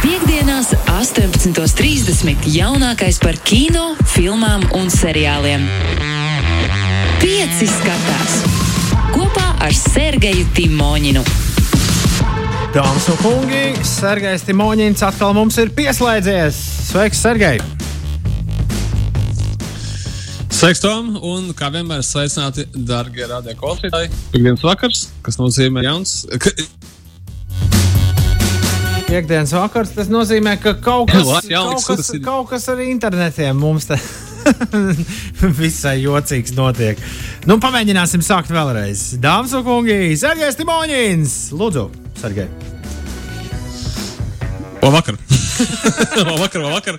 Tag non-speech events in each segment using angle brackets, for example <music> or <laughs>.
Piektdienās, 18.30. jaunākais par kino, filmām un seriāliem. Pieci skatās kopā ar Sergeju Timoņinu. Dāmas un kungi, Sergejs Timoņins atkal mums ir pieslēdzies. Sveiks, Sergej! Sveiks, Tom! Un kā vienmēr sveicināti, darbie radio klausītāji. Piektdienas vakars, kas nozīmē jauns. Piektdienas vakars, tas nozīmē, ka kaut kas, What? Jā, kaut kas, kaut kas arī internetiem mums te <laughs> visai jocīgs notiek. Nu, pamēģināsim sākt vēlreiz. Dāmas un kungi, Sergejs Timoņins! Lūdzu, Sergej! Labvakar! <laughs> Labvakar, labvakar!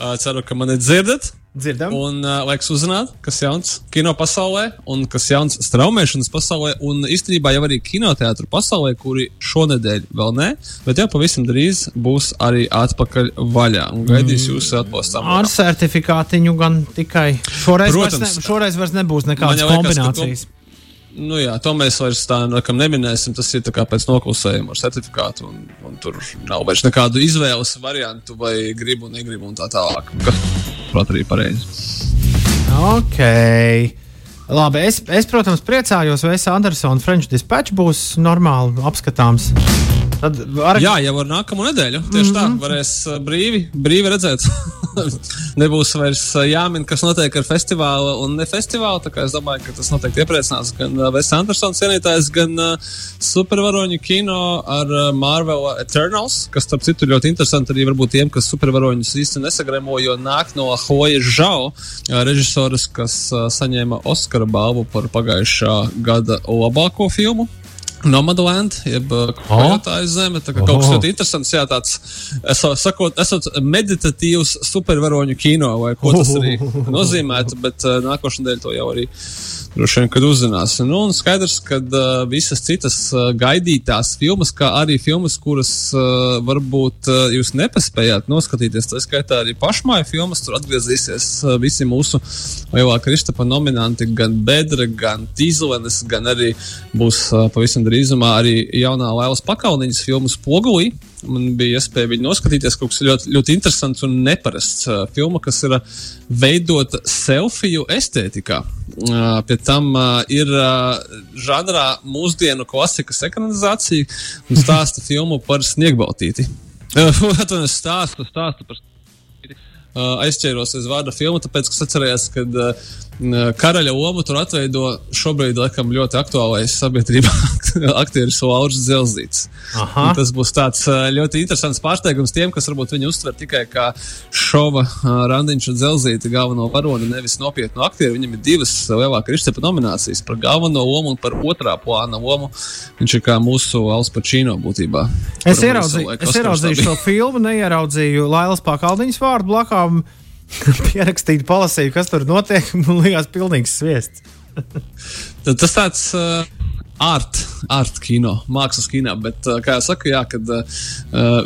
Uh, Ceru, ka mani dzirdat. Dzirdam? Un uh, laiks uzzināt, kas jauns kino pasaulē un kas jauns straumēšanas pasaulē. Un īstenībā jau arī kinoteātru pasaulē, kuri šonadēļ vēl nē, bet jau pavisam drīz būs arī atpakaļ vaļā. Un gaidīs Mm. jūsu atbalstam. Ar certifikātiņu gan tikai. Šoreiz, vairs, Protams. ne, šoreiz vairs nebūs nekādas jau liekas, ka kombinācijas. Nu, jā, to mēs vairs tā nekam neminēsim. Tas ir pēc noklusējuma ar certifikātu. Un, un tur nav vairs nekādu izvēles variantu, vai gribu, negribu un tā tālāk. Protams, arī pareizi. Ok. Labi, es, es, protams, priecājos, vai Andersona French Dispatch būs normāli apskatāms. Tad var... Jā, jau ar nākamo nedēļu. Tieši mm -hmm. tā, varēs uh, brīvi, brīvi redzēt. <laughs> <laughs> Nebūs vairs uh, jāmin, kas notiek ar festivālu un ne festivālu. Es domāju, ka tas noteikti iepriecinās gan Vēsas Andersons cienītājs, gan uh, supervaroņu kino ar Marvel Eternals, kas, starp citu, ļoti interesanti arī varbūt tiem, kas supervaroņus īsti nesagremo, jo nāk no Hoja Žau, režisoras, kas saņēma Oskara balvu par pagājušā gada labāko filmu. Nomadland, jeb Kroatājas oh. zeme. Tā kā kaut kas ļoti interesants, jā, tāds, esot, sakot, esot meditatīvs supervaroņu kino, vai ko tas arī <laughs> nozīmētu, bet uh, nākošais nedēļa to jau arī droši vien, kad uzzināsim. Nu, un skaidrs, ka uh, visas citas uh, gaidītās filmas, kā arī filmas, kuras uh, varbūt uh, jūs nepaspējāt noskatīties, tā skaitā arī pašmāju filmas, tur atgriezīsies uh, visi mūsu lielā Kristapa nominanti, gan Bedra, gan Tīzlenes, gan arī būs uh, pavisam drīzumā arī jaunā Lailas Pakauniņas filmu Spogulī. Man bija iespēja viņu noskatīties, kaut kas ļoti, ļoti interesants un neparasts. Uh, filma, kas ir uh, veidota selfiju estētikā. Uh, pie tam uh, ir uh, žanrā mūsdienu klasikas ekranizācija un stāsta filmu par sniegbaltīti. Uh, <laughs> Atvainojos, stāstu, stāstu par uh, aizķēros aiz vārda filmu, tāpēc, ka atcerējos, ka uh, karaļa lomu tur atveido šobrīd, laikam, ļoti aktuālais sabiedrībā <laughs> aktieris Lauris Zelzīts. Tas būs tāds ļoti interesants pārsteigums tiem, kas varbūt viņu uztver tikai kā šova randiņš un Zelzīta galveno varoni, nevis nopietnu aktieru. Viņam ir divas lielākas Kristepa nominācijas par galveno lomu un par otrā plāna lomu. Viņš ir kā mūsu Alspačino būtībā. Es ieraudzīju, es ieraudzīju šo filmu, neieraudzīju Lailas Pakaldiņas vārdu blakām. <laughs> Pierakstīju, palasīju, kas tur notiek. Man liekas, pilnīgs sviests. Tad Tas tāds uh, art, art kino, mākslas kino, bet, uh, kā jau saku, jā, kad uh,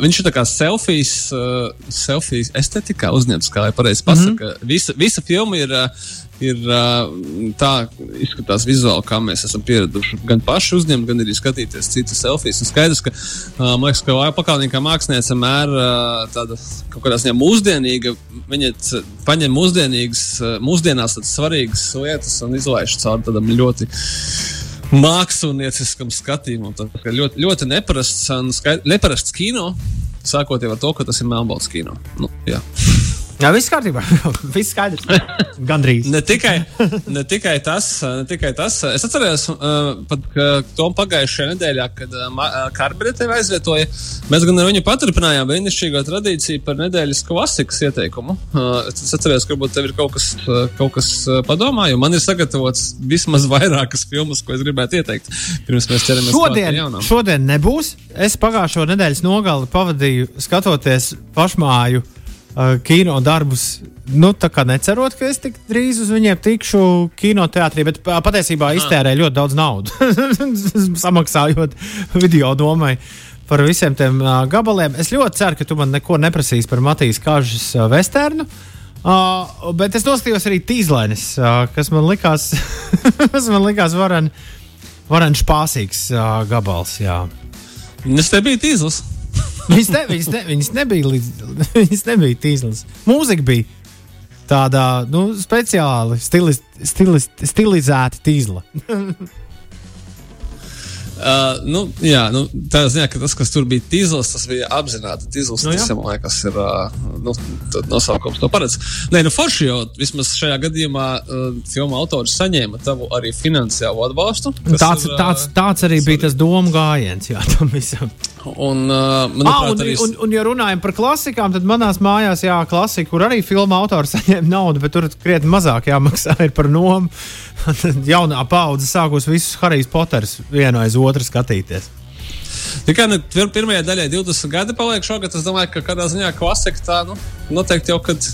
viņš ir tā kā selfijas, uh, selfijas estetikā uzņemts, kā jau pareizi pasaka. Mm -hmm. visa, visa filma ir. Uh, Ir tā, izskatās vizuāli, kā mēs esam pieraduši. Gan paši uzņemt, gan arī skatīties citas selfijas. Un skaidrs, ka man liekas, ka Pakāpienas mākslinieca vienmēr tāda kaut kādā ziņā mūsdienīga. Viņa paņem mūsdienīgas, mūsdienās tādas svarīgas lietas un izlaiž caur tādam ļoti mākslinieciskam skatījumam. Tas ļoti, ļoti neparasts, skait- neparasts kino. Sākot ar to, ka tas ir melnbalts kino. Nu, jā. Jā, viss kārtībā. <laughs> viss skaidrs. <laughs> Gandrīz. Ne tikai, ne tikai tas, ne tikai tas. Es atceros, uh, pat, ka to pagājušajā nedēļā, kad uh, Karbīna tevi aizvietoja, mēs gan ar viņu paturpinājām brīnišķīgo tradīciju par nedēļas klasikas ieteikumu. Uh, es atceros, ka varbūt tev ir kaut kas, uh, kaut kas uh, padomā, jo man ir sagatavots vismaz vairākas filmas, ko es gribētu ieteikt. Pirms mēs ķeramies Šodien, šodien nebūs. Es pagājušo nedēļas nogali pavadīju skatoties pašmāju uh, kino darbus. Nu, tā kā necerot, ka es tik drīz uz viņiem tikšu kinoteātrī, bet patiesībā iztērēju ļoti daudz naudas, <laughs> samaksājot video domai. Par visiem tiem uh, gabaliem. Es ļoti ceru, ka tu man neko neprasīsi par Matīs Kažas uh, vesternu. Uh, bet es noskatījos arī tīzlainis, uh, kas man likās, <laughs> kas man likās varen, varen špāsīgs uh, gabals. Jā. Es te biju tīzlis. Viņas, ne, viņas, ne, viņas nebija līdz, <laughs> viņas nebija tīzlas. Mūzika bija tādā nu, speciāli stiliz, stiliz, stilizēta tīzla. <laughs> Uh, nu, jā, nu, tā ziņā, ka tas, kas tur bija tīzls, tas bija apzināti tīzls. Nu, tas, man liekas, ir uh, nu, nosaukums to paredz. Nē, nu, forši jau vismaz šajā gadījumā uh, filmu autors saņēma tavu arī finansiālu atbalstu. Tāds, ir, tāds, tāds arī bija tas domu gājiens, jā, tam visam. Un, uh, manuprāt, ah, un, arī... un, un, ja runājam par klasikām, tad manās mājās, jā, klasika, kur arī filmu autors <laughs> saņēma naudu, bet tur krietni mazāk jāmaksā <laughs> par nomu. jaunā paudze sākus visus Harijs Poters vienu aiz otru skatīties. Tikai nu, pirmajā daļā 20 gadi paliek šogad. Es domāju, ka kādā ziņā klasika tā nu, noteikti jau kad.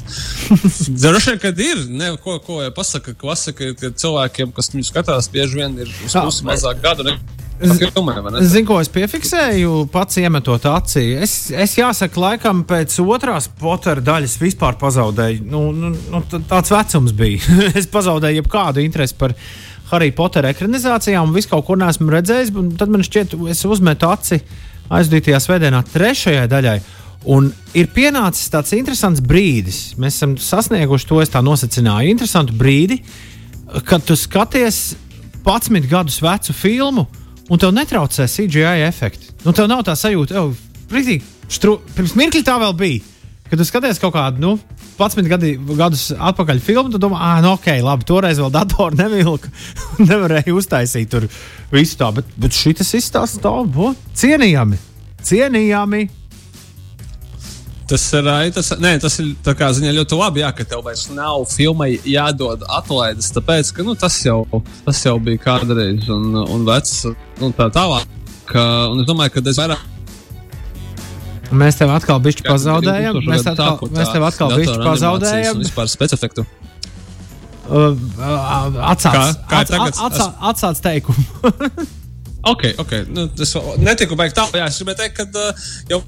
<laughs> Droši vien, kad ir. Ne, ko, ko pasaka, klasika ir cilvēkiem, kas viņu skatās, bieži vien ir uz pusi mazāk gadu. Ne? Zinu, ko es piefiksēju, pats iemetot acī. Es, es jāsaka, laikam pēc otrās potera daļas vispār pazaudēju. Nu, nu, nu, tāds vecums bija. <laughs> es pazaudēju jebkādu interesi par Harry Potter ekranizācijām, visu kaut ko neesmu redzējis. Tad man šķiet, es uzmetu aci aizdītajā svētdienā trešajai daļai. Un ir pienācis tāds interesants brīdis. Mēs esam sasnieguši to, es tā nosacīju, interesantu brīdi, kad tu skaties 11 gadus vecu filmu un tev netraucē CGI efekti. Nu, tev nav tā sajūta, ka štru... pirms mirkļa tā vēl bija. Kad tu skaties kaut kādu nu, 11 gadi, gadus atpakaļ filmu, tad domā, ah, nu, ok, labi, toreiz vēl datoru nevilka. <laughs> Nevarēja uztaisīt tur visu tā, bet, bet šis izstāsta tā, cienījami. Cienījami. Tas ir, tas, nē, tas ir ziņā, ļoti labi, jā, ka tev vairs nav filmai jādod atlaides. Tāpēc, ka nu, tas, jau, tas jau bija kādreiz un, un vecs un tā tālāk. Un es domāju, ka es vairāk. Mēs tev atkal bišķi pazaudējam. Mēs, atkal, tā, mēs tev atkal bišķi pazaudējam. Vispār specifektu. Uh, atsāc, kā, kā atsāc, atsāc, atsāc teikumu. <laughs> ok, ok. Nu, es netiku beigt tā. Jā, es gribēju teikt, ka uh, jau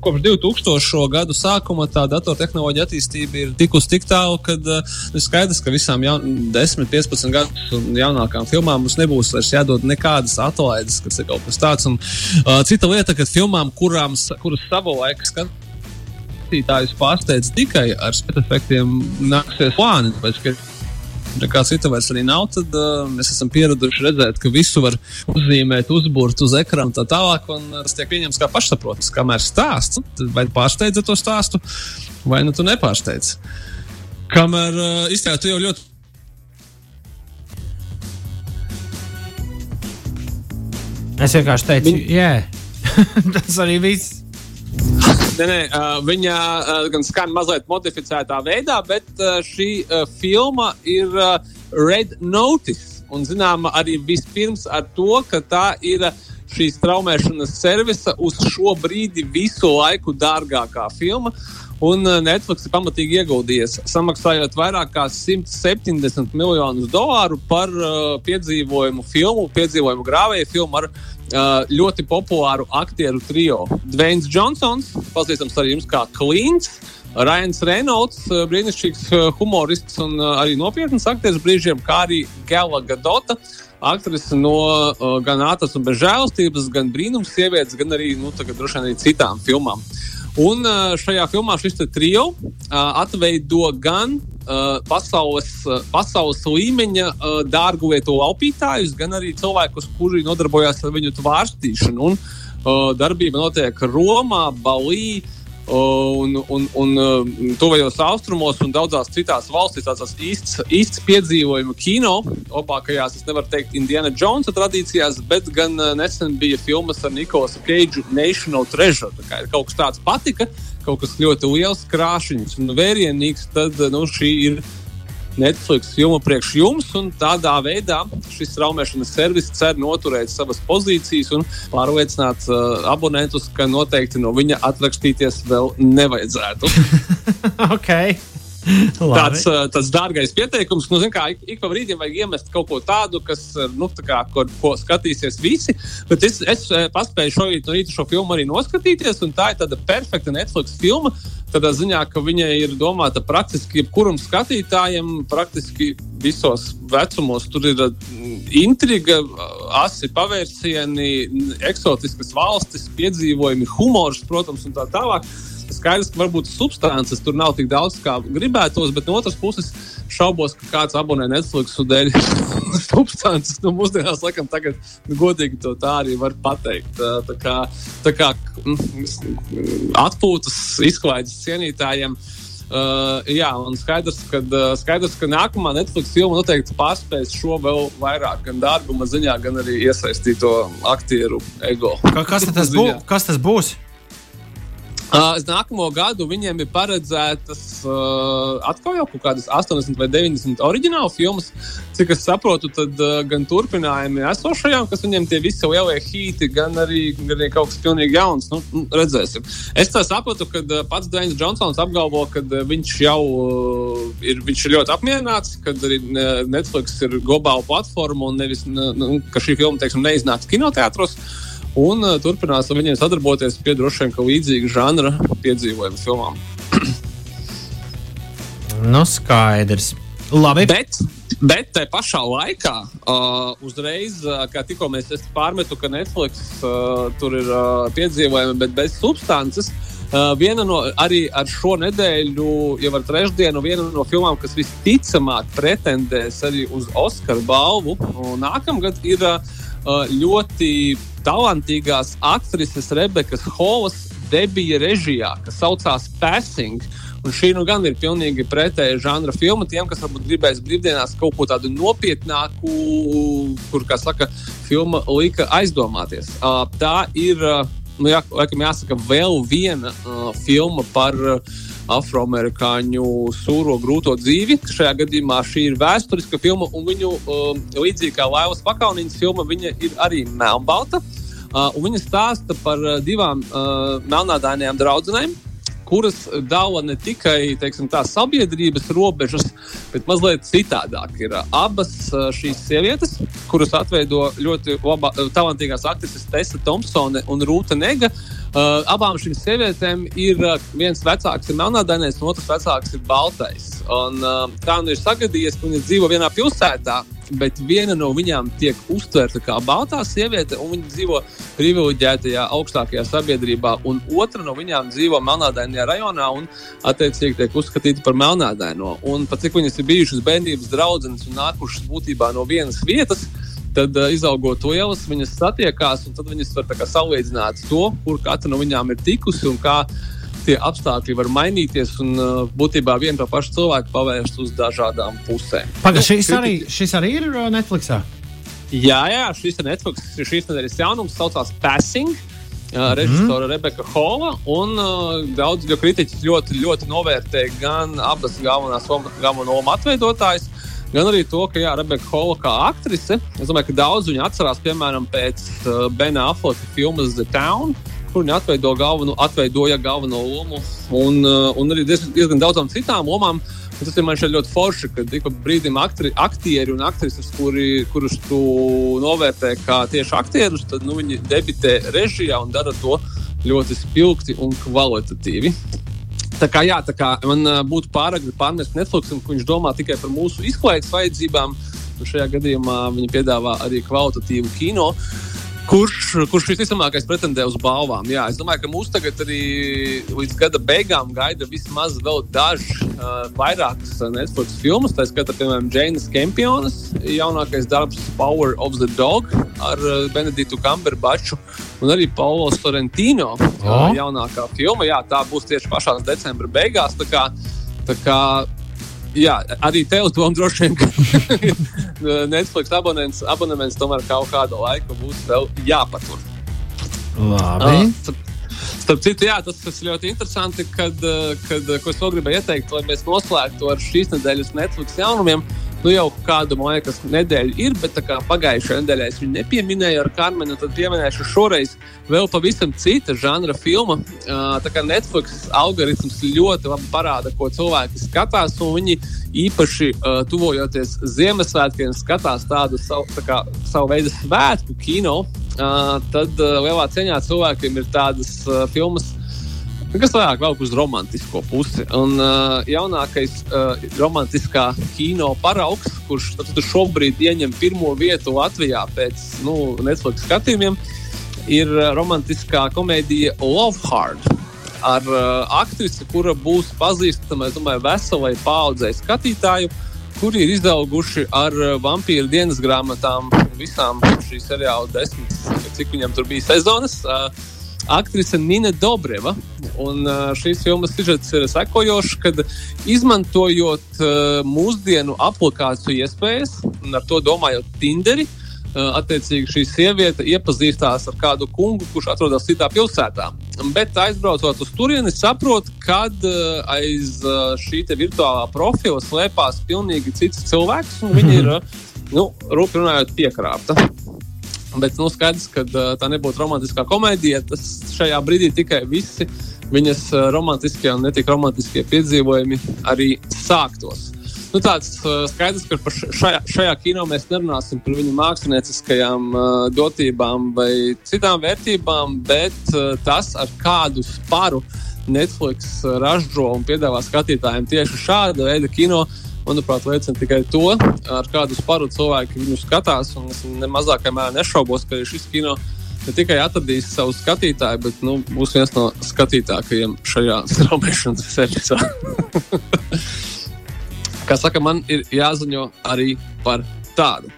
kopš 2000. gadu sākuma tā datortehnoloģija attīstība ir tikusi tik tālu, ka uh, ir skaidrs, ka visām jaun, 10, 15 gadu jaunākām filmām mums nebūs vairs jādod nekādas atlaides, kas ir kaut kas tāds. Un, uh, cita lieta, ka filmām, kurām, kuras savu laiku skatītājus pārsteidz tikai ar spēcefektiem, nāksies plāni. Tāpēc, nekā cita vairs arī nav, tad uh, mēs esam pieraduši redzēt, ka visu var uzzīmēt, uzbūvēt uz ekrāna tā tālāk, un tas tiek pieņemts kā pašsaprotams. Kamēr stāsts, vai pārsteidza to stāstu, vai nu tu nepārsteidz. Kamēr uh, izteikt, tu jau ļoti. Es vienkārši teicu, Viņ... jā, <laughs> tas arī viss. <laughs> Nē, nē, viņa gan skan mazliet modificētā veidā, bet šī filma ir Red Notice. Un, zinām, arī vispirms ar to, ka tā ir šīs traumēšanas servisa uz šo brīdi visu laiku dārgākā filma. Un Netflix ir pamatīgi ieguldījies, samaksājot vairāk nekā 170 miljonus dolāru par uh, piedzīvojumu filmu, piedzīvojumu grāvēju filmu ar Uh, ļoti populāru aktieru trio. Dvains Džonsons, pazīstams arī jums kā Klīns, Ryans Reynolds, uh, brīnišķīgs uh, humorists un arī nopietns aktieris brīžiem, kā arī Gela Gadota. Aktrise no uh, gan ātras un bezžēlastības, gan brīnums sievietes, gan arī, nu, tagad droši vien arī citām filmām. Un šajā filmā šis trio atveido gan pasaules, pasaules līmeņa dārgulietu laupītājus, gan arī cilvēkus, kuri nodarbojas ar viņu tvārstīšanu. Un, darbība notiek Romā, Balī. Uh, un, un, un uh, tuvajos austrumos un daudzās citās valstīs tāds īsts, īsts piedzīvojuma kino. Labākajās, es nevaru teikt, Indiana Jonesa tradīcijās, bet gan uh, nesen bija filmas ar Nikolasu Keidžu National Treasure. Tā kā kaut kas tāds patika. Uh, kaut kas ļoti liels, krāšņs un vērienīgs, tad nu, šī ir Netflix filma priekš jums. Tādā veidā šis traumēšanas servis cer noturēt savas pozīcijas un pārliecināt uh, abonentus, ka noteikti no viņa atrakstīties vēl nevajadzētu. <laughs> okay. tāds, tāds dārgais pieteikums, nu, kā, ik, ik pa brīdim vajag iemest kaut ko tādu, kas, nu, tā kā, ko, ko skatīsies visi. Bet es, es paspēju šo, no rīta šo filmu arī noskatīties, un tā ir tāda perfekta Netflix filma. Tādā ziņā, ka viņa ir domāta praktiski jebkuram skatītājam, praktiski visos vecumos. Tur ir mm, intriga, asi pavērsieni, eksotiskas valstis, piedzīvojumi, humors, protams, un tā tālāk. Skaidrs, ka varbūt substances tur nav tik daudz, kā gribētos, bet no otras puses šaubos, ka kāds abonē Netflix dēļ <laughs> substances. Nu, mūsdienās, laikam, tagad nu, godīgi to tā arī var pateikt. Tā kā, tā kā mm, atpūtas izklaides cienītājiem. Uh, jā, un skaidrs, ka, uh, skaidrs, ka nākamā Netflix filma noteikti pārspēs šo vēl vairāk, gan darbuma ziņā, gan arī iesaistīto aktieru ego. Kas tas, bū, kas tas būs? Uh, nākamo gadu viņiem ir paredzētas uh, atkal jau kaut kādas 80 vai 90 oriģinālu filmas. Cik es saprotu, tad uh, gan turpinājumi esošajām, kas viņiem tie visi lielie hīti, gan arī, gan arī kaut kas pilnīgi jauns. Nu, nu, redzēsim. Es tā saprotu, ka uh, pats Dainis Džonsons apgalvo, ka uh, viņš jau uh, ir, viņš ir ļoti apmierināts, ka arī Netflix ir globāla platforma un nevis, nu, ka šī filma, teiksim, neiznāks kinoteātros. Un uh, turpinās ar viņiem sadarboties pie droši vien līdzīga žanra piedzīvojumu filmām. nu, skaidrs. Labi. Bet, bet tajā pašā laikā, uh, uzreiz, uh, kā tikko mēs pārmetu, ka Netflix uh, tur ir uh, piedzīvojumi, bet bez substances. Uh, viena no arī ar šo nedēļu, jau ar trešdienu, viena no filmām, kas visticamāk pretendēs arī uz Oskara balvu, nākamgad ir uh, ļoti talantīgās aktrises Rebekas Holas debija režijā, kas saucās Passing. Un šī nu gan ir pilnīgi pretēja žanra filma tiem, kas varbūt gribēs brīvdienās kaut ko tādu nopietnāku, kur, kā saka, filma lika aizdomāties. Uh, tā ir, uh, nu, jā, laikam jāsaka, vēl viena filma par uh, afroamerikāņu sūro grūto dzīvi. Šajā gadījumā šī ir vēsturiska filma, un viņu um, līdzīgi kā Laivas Pakaunīnas filma, viņa ir arī melnbalta. Uh, viņa stāsta par uh, divām uh, melnādainajām draudzenēm, kuras dala ne tikai teiksim, tā, sabiedrības robežas, bet mazliet citādāk. Ir abas šīs sievietes, kuras atveido ļoti laba, talantīgās aktrises Tessa Thompsone un Rūta Nega. Uh, abām šīm sievietēm ir uh, viens vecāks, ir melnādainais, un otrs vecāks ir baltais. Un, uh, tā nu ir sagadījies, ka viņas dzīvo vienā pilsētā, bet viena no viņām tiek uztverta kā baltā sieviete, un viņa dzīvo privileģētajā augstākajā sabiedrībā, un otra no viņām dzīvo melnādainajā rajonā un, attiecīgi, tiek uzskatīta par melnādaino. Un pat cik viņas ir bijušas bērnības draudzenes un nākušas būtībā no vienas vietas, Tad, uh, izaugot lielas, viņas satiekās, un tad viņas var salīdzināt to, kur katra no viņām ir tikusi un kā tie apstākļi var mainīties un uh, būtībā vienu to pašu cilvēku pavērst uz dažādām pusēm. Pagaidām, šis, arī, šis arī ir Netflix. Jā, jā, šis ir Netflix. Šīs nedēļas jaunums saucās Passing. Uh, režisora mm. Rebeka Hola un uh, daudz kritiķi ļoti, ļoti novērtē gan abas galvenās galveno lomu atveidotājus, gan arī to, ka jā, Rebeka Hola kā aktrise, es domāju, ka daudz viņu atcerās, piemēram, pēc uh, Bena Affleka filmas The Town. Kur viņi atveido galveno, atveidoja galveno lomu, un, uh, un arī diezgan, diezgan daudzām citām lomām. Un tas ir man šeit ļoti forši, ka ik pa brīdim aktri, aktieri un aktrises, kuri, kurus tu novērtē kā tieši aktierus, tad nu, viņi debitē režijā un dara to ļoti spilgti un kvalitatīvi. Tā kā, jā, tā kā man uh, būtu pāragri pārmest Netflix, ka viņš domā tikai par mūsu izklaides vajadzībām. Šajā gadījumā viņi piedāvā arī kvalitatīvu kino. Uh, Kurš, kurš visticamākais pretendē uz balvām? Jā, es domāju, ka mūs tagad arī līdz gada beigām gaida vismaz vēl dažas uh, vairākas Netflix filmas. Tā skaitā, piemēram, Džeinas Kempionas, jaunākais darbs Power of the Dog ar uh, Benediktu Kamberbaču un arī Paulo Sorrentino. Uh, jaunākā filma, jā, tā būs tieši pašā decembra beigās. Tā kā, tā kā jā, arī tev to droši vien <laughs> Netflix abonents, abonements tomēr kaut kādu laiku būs vēl jāpatur. Labi. Uh, Starp citu, jā, tas ir ļoti interesanti, kad, kad ko es vēl gribēju ieteikt, lai mēs noslēgtu ar šīs nedēļas Netflix jaunumiem. Uh, nu, jau kādu liekas, nedēļu ir, bet pagājušajā nedēļā es viņu nepieminēju ar Karmenu. Tad pieminēšu šoreiz vēl pavisam cita žanra filma. Tā kā Netflix algoritms ļoti labi parāda, ko cilvēki skatās, un viņi īpaši uh, tuvojoties Ziemassvētkiem, skatās tādu savu, tā kā, savu veidu svētku kino. Uh, tad uh, lielā ceņā cilvēkiem ir tādas uh, filmas kas vairāk vēl uz romantisko pusi. Un uh, jaunākais uh, romantiskā kino paraugs, kurš šobrīd ieņem pirmo vietu Latvijā pēc nu, Netflix skatījumiem, ir uh, romantiskā komēdija Love Hard. Ar uh, aktrisi, kura būs pazīstama, domāju, veselai paudzei skatītāju, kuri ir izauguši ar vampīru dienas grāmatām, visām šī seriāla desmit, cik viņam tur bija sezonas. Uh, aktrise Nina Dobreva. Un šīs filmas sižets ir sekojošs, kad izmantojot mūsdienu aplikāciju iespējas, un ar to domājot Tinderi, attiecīgi šī sieviete iepazīstās ar kādu kungu, kurš atrodas citā pilsētā. Bet aizbraucot uz turieni, saprot, ka aiz šī virtuālā profila slēpās pilnīgi cits cilvēks, un viņa <laughs> ir, nu, rūpīgi runājot, piekrāpta. Bet nu, skaidrs, ka tā nebūtu romantiskā komēdija. Tas šajā brīdī tikai visi viņas romantiskie un netik romantiskie piedzīvojumi arī sāktos. Nu, tāds skaidrs, ka šajā, šajā kino mēs nerunāsim par viņu mākslinieckajām dotībām vai citām vērtībām, bet tas, ar kādu sparu Netflix ražo un piedāvā skatītājiem tieši šāda veida kino, uh, manuprāt, liecina tikai to, ar kādu sparu cilvēki viņu skatās. Es nemazākajā mērā nešaubos, ka šis kino ne tikai atradīs savu skatītāju, bet nu, būs viens no skatītākajiem šajā <laughs> straumēšanas servisā. Kā saka, man ir jāziņo arī par tādu.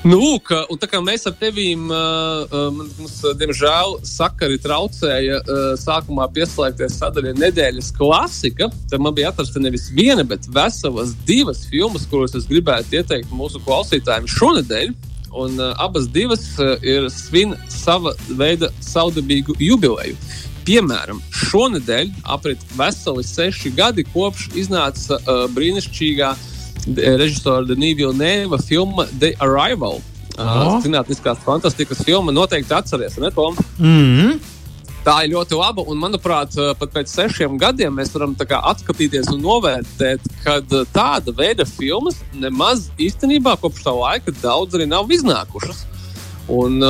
Nu, lūk, un tā kā mēs ar tevīm, uh, mums, diemžēl, sakari traucēja uh, sākumā pieslēgties sadaļai nedēļas klasika, tad man bija atrasta nevis viena, bet veselas divas filmas, kuras es gribētu ieteikt mūsu klausītājiem šonadēļ. Un uh, abas divas uh, ir svin sava veida saudabīgu jubileju. Piemēram, šonadēļ aprit veseli seši gadi kopš iznāca uh, brīnišķīgā uh, režisora Denīvila Nēva filma The Arrival. Oh. Zinātniskās fantastikas filma noteikti atceries, ne Tom? Mm -hmm. Tā ir ļoti laba, un manuprāt, pat pēc sešiem gadiem mēs varam atskatīties un novērtēt, ka tāda veida filmas nemaz īstenībā kopš tā laika daudz arī nav iznākušas. Un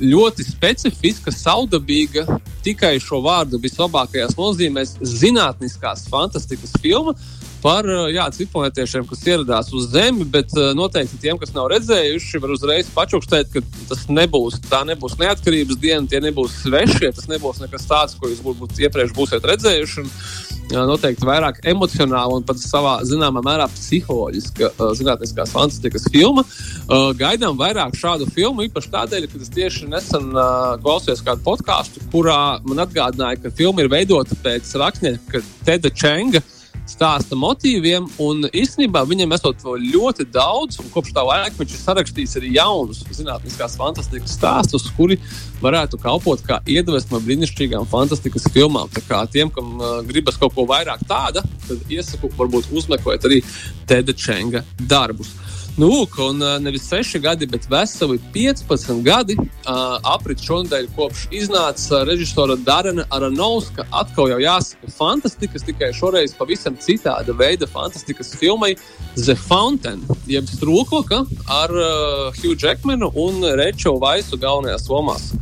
ļoti specifiska, saudabīga, tikai šo vārdu vislabākajās nozīmēs, zinātniskās fantastikas filma, par jā, citplanētiešiem, kas ieradās uz Zemi, bet noteikti tiem, kas nav redzējuši, var uzreiz pačukstēt, ka tas nebūs. Tā nebūs neatkarības diena, tie nebūs svešie, tas nebūs nekas tāds, ko jūs varbūt iepriekš būsiet redzējuši. Un, jā, noteikti vairāk emocionāli un pat savā zināmā mērā psiholoģiska zinātniskās fantastikas filma. Gaidām vairāk šādu filmu, īpaši tādēļ, ka es tieši nesen klausījos kādu podkāstu, kurā man atgādināja, ka filma ir veidota pēc rakstnieka Teda Čenga stāsta motīviem. Un īstenībā viņam esot ļoti daudz, un kopš tā laika viņš ir sarakstījis arī jaunus zinātniskās fantastikas stāstus, kuri varētu kalpot kā iedvesma brīnišķīgām fantastikas filmām. Tā kā tiem, kam uh, gribas kaut ko vairāk tāda, tad iesaku varbūt uzmeklēt arī Teda Čenga darbus. Nu, lūk, un nevis 6 gadi, bet veseli 15 gadi uh, aprit šonadēļ, kopš iznāca režisora Darena Aranovska. Atkal jau jāsaka, fantastikas, tikai šoreiz pavisam citāda veida fantastikas filmai The Fountain, jeb Strūkoka ar uh, Hugh Jackmanu un Reču Vaisu galvenajās lomās.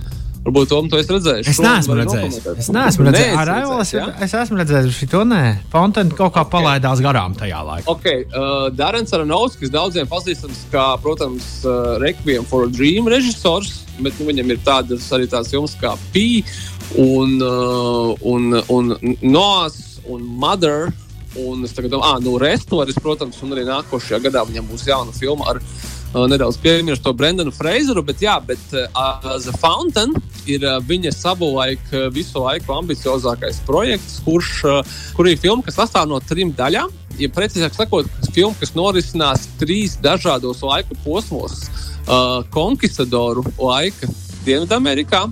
Varbūt Tom, to es redzēju. Es neesmu redzējis. Es neesmu redzējis. Ar Aivalas ja? es esmu redzējis šo nē. Fontēna kaut kā okay. palaidās garām tajā laikā. Ok, uh, Darens Aranovskis daudziem pazīstams kā, protams, uh, Requiem for a Dream režisors, bet nu, viņam ir tādas arī tās filmas kā P un, uh, un, un Noas un Mother. Un es tagad domāju, ah, nu, Restoris, protams, un arī nākošajā gadā viņam būs jauna filma ar viņu nedaudz piemirst to Brendanu Freizeru, bet, jā, bet uh, The Fountain ir uh, viņa savulaik uh, visu laiku ambiciozākais projekts, kurš, uh, kur ir filma, kas sastāv no trim daļām. Ja precīzāk sakot, filma, kas norisinās trīs dažādos laika posmos. Uh, Konkistadoru laika Dienvidamerikā,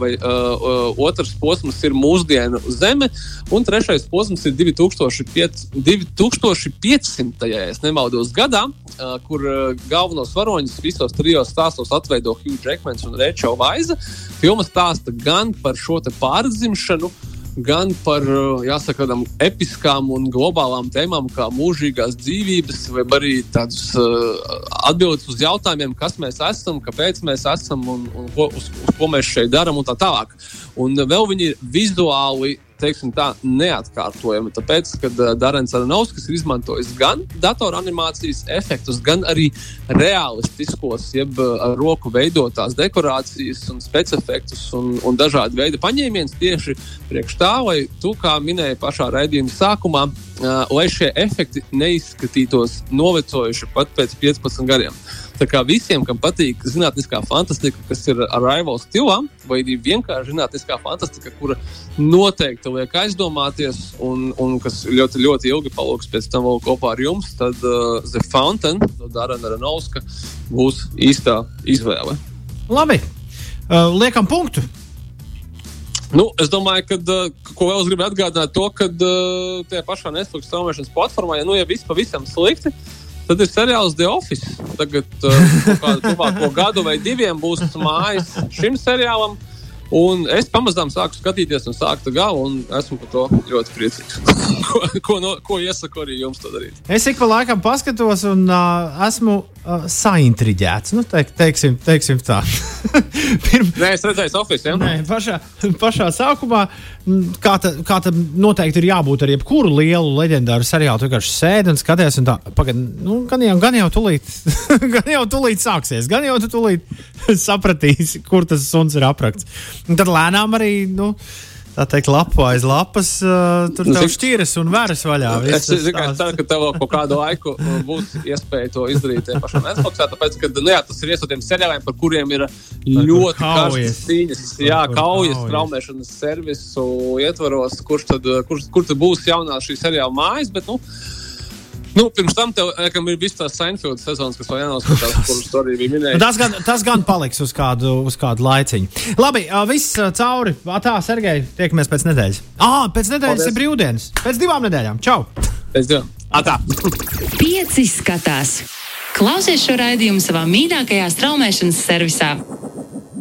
vai uh, otrs posms ir mūsdienu zeme, un trešais posms ir 2005, 2500. ja nemaldos gadā, uh, kur uh, galvenos varoņus visos trijos stāstos atveido Hugh Jackmans un Rachel Vaiza. Filma stāsta gan par šo pārdzimšanu, gan par jāsaka, tādām episkām un globālām tēmām, kā mūžīgās dzīvības, vai arī tādas uh, atbildes uz jautājumiem, kas mēs esam, kāpēc mēs esam un, un ko, uz, uz ko mēs šeit darām un tā tālāk. Un vēl viņi ir vizuāli teiksim, tā, neatkārtojami. Tāpēc, kad uh, Darens Aranovskis ir izmantojis gan datoranimācijas efektus, gan arī realistiskos, jeb ar roku veidotās dekorācijas un specifektus un, un dažādi veidi paņēmienus tieši priekš tā, lai tu, kā minēji pašā raidījuma sākumā, uh, lai šie efekti neizskatītos novecojuši pat pēc 15 gadiem. Tā kā visiem, kam patīk zinātniskā fantastika, kas ir ar Raivo stilā, vai arī vienkārši zinātniskā fantastika, kura noteikti liek aizdomāties, un, un kas ļoti, ļoti ilgi paliks pēc tam vēl kopā ar jums, tad uh, The Fountain no Dārana Renovska būs īstā izvēle. Labi, uh, liekam punktu. Nu, es domāju, ka, uh, ko vēl es gribēju atgādināt, to, ka uh, tajā pašā Netflix straumēšanas platformā, ja nu ja viss pavisam slikti, Tad ir seriāls The Office. Tagad, uh, tuvāko gadu vai diviem, būs mājas šim seriālam. Un es pamazām sāku skatīties un sāku galu, un esmu par to ļoti priecīgs. <laughs> ko, ko, no, ko iesaku arī jums to darīt? Es ik pa laikam paskatos, un uh, esmu uh, saintriģēts. Nu, teik, teiksim, teiksim tā. <laughs> Pirm... Nē, es redzēju, Sofijas. Ja? Nē, pašā, pašā sākumā, kā, ta, kā tam noteikti ir jābūt ar jebkuru lielu leģendāru seriālu. Tu vienkārši sēdi un skaties, un tā, pagad, nu, gan jau, gan jau tulīt, <laughs> gan jau tulīt sāksies, gan jau tu tulīt sapratīsi, kur tas suns ir aprakts. Un tad lēnām arī. Nu, tā teikt, lapu aiz lapas, uh, tur jau šķīras un vēras vaļā. Es tikai ceru, ka tev kaut kādu laiku būs iespēja to izdarīt pašā Netflixā, tāpēc, ka nu, jā, tas ir viens no tiem seriāliem, par kuriem ir ļoti karstas cīņas, jā, kaujas, traumēšanas servisu ietvaros, kurš tad, kurš, kur tad būs jaunā šī seriāla mājas, bet, nu, Nu, pirms tam tev laikam, ir visas tās Seinfeld sezonas, kas vēl jānoskatās, <laughs> kuras tu arī biji minējis. Tas gan, tas gan paliks uz kādu, uz kādu laiciņu. Labi, viss cauri. Tā, Sergei, tiekamies pēc nedēļas. Ah, pēc nedēļas Paldies. ir brīvdienas. Pēc divām nedēļām. Čau! Pēc divām. Atā! <laughs> Pieci skatās! Klausies šo raidījumu savā mīļākajā straumēšanas servisā!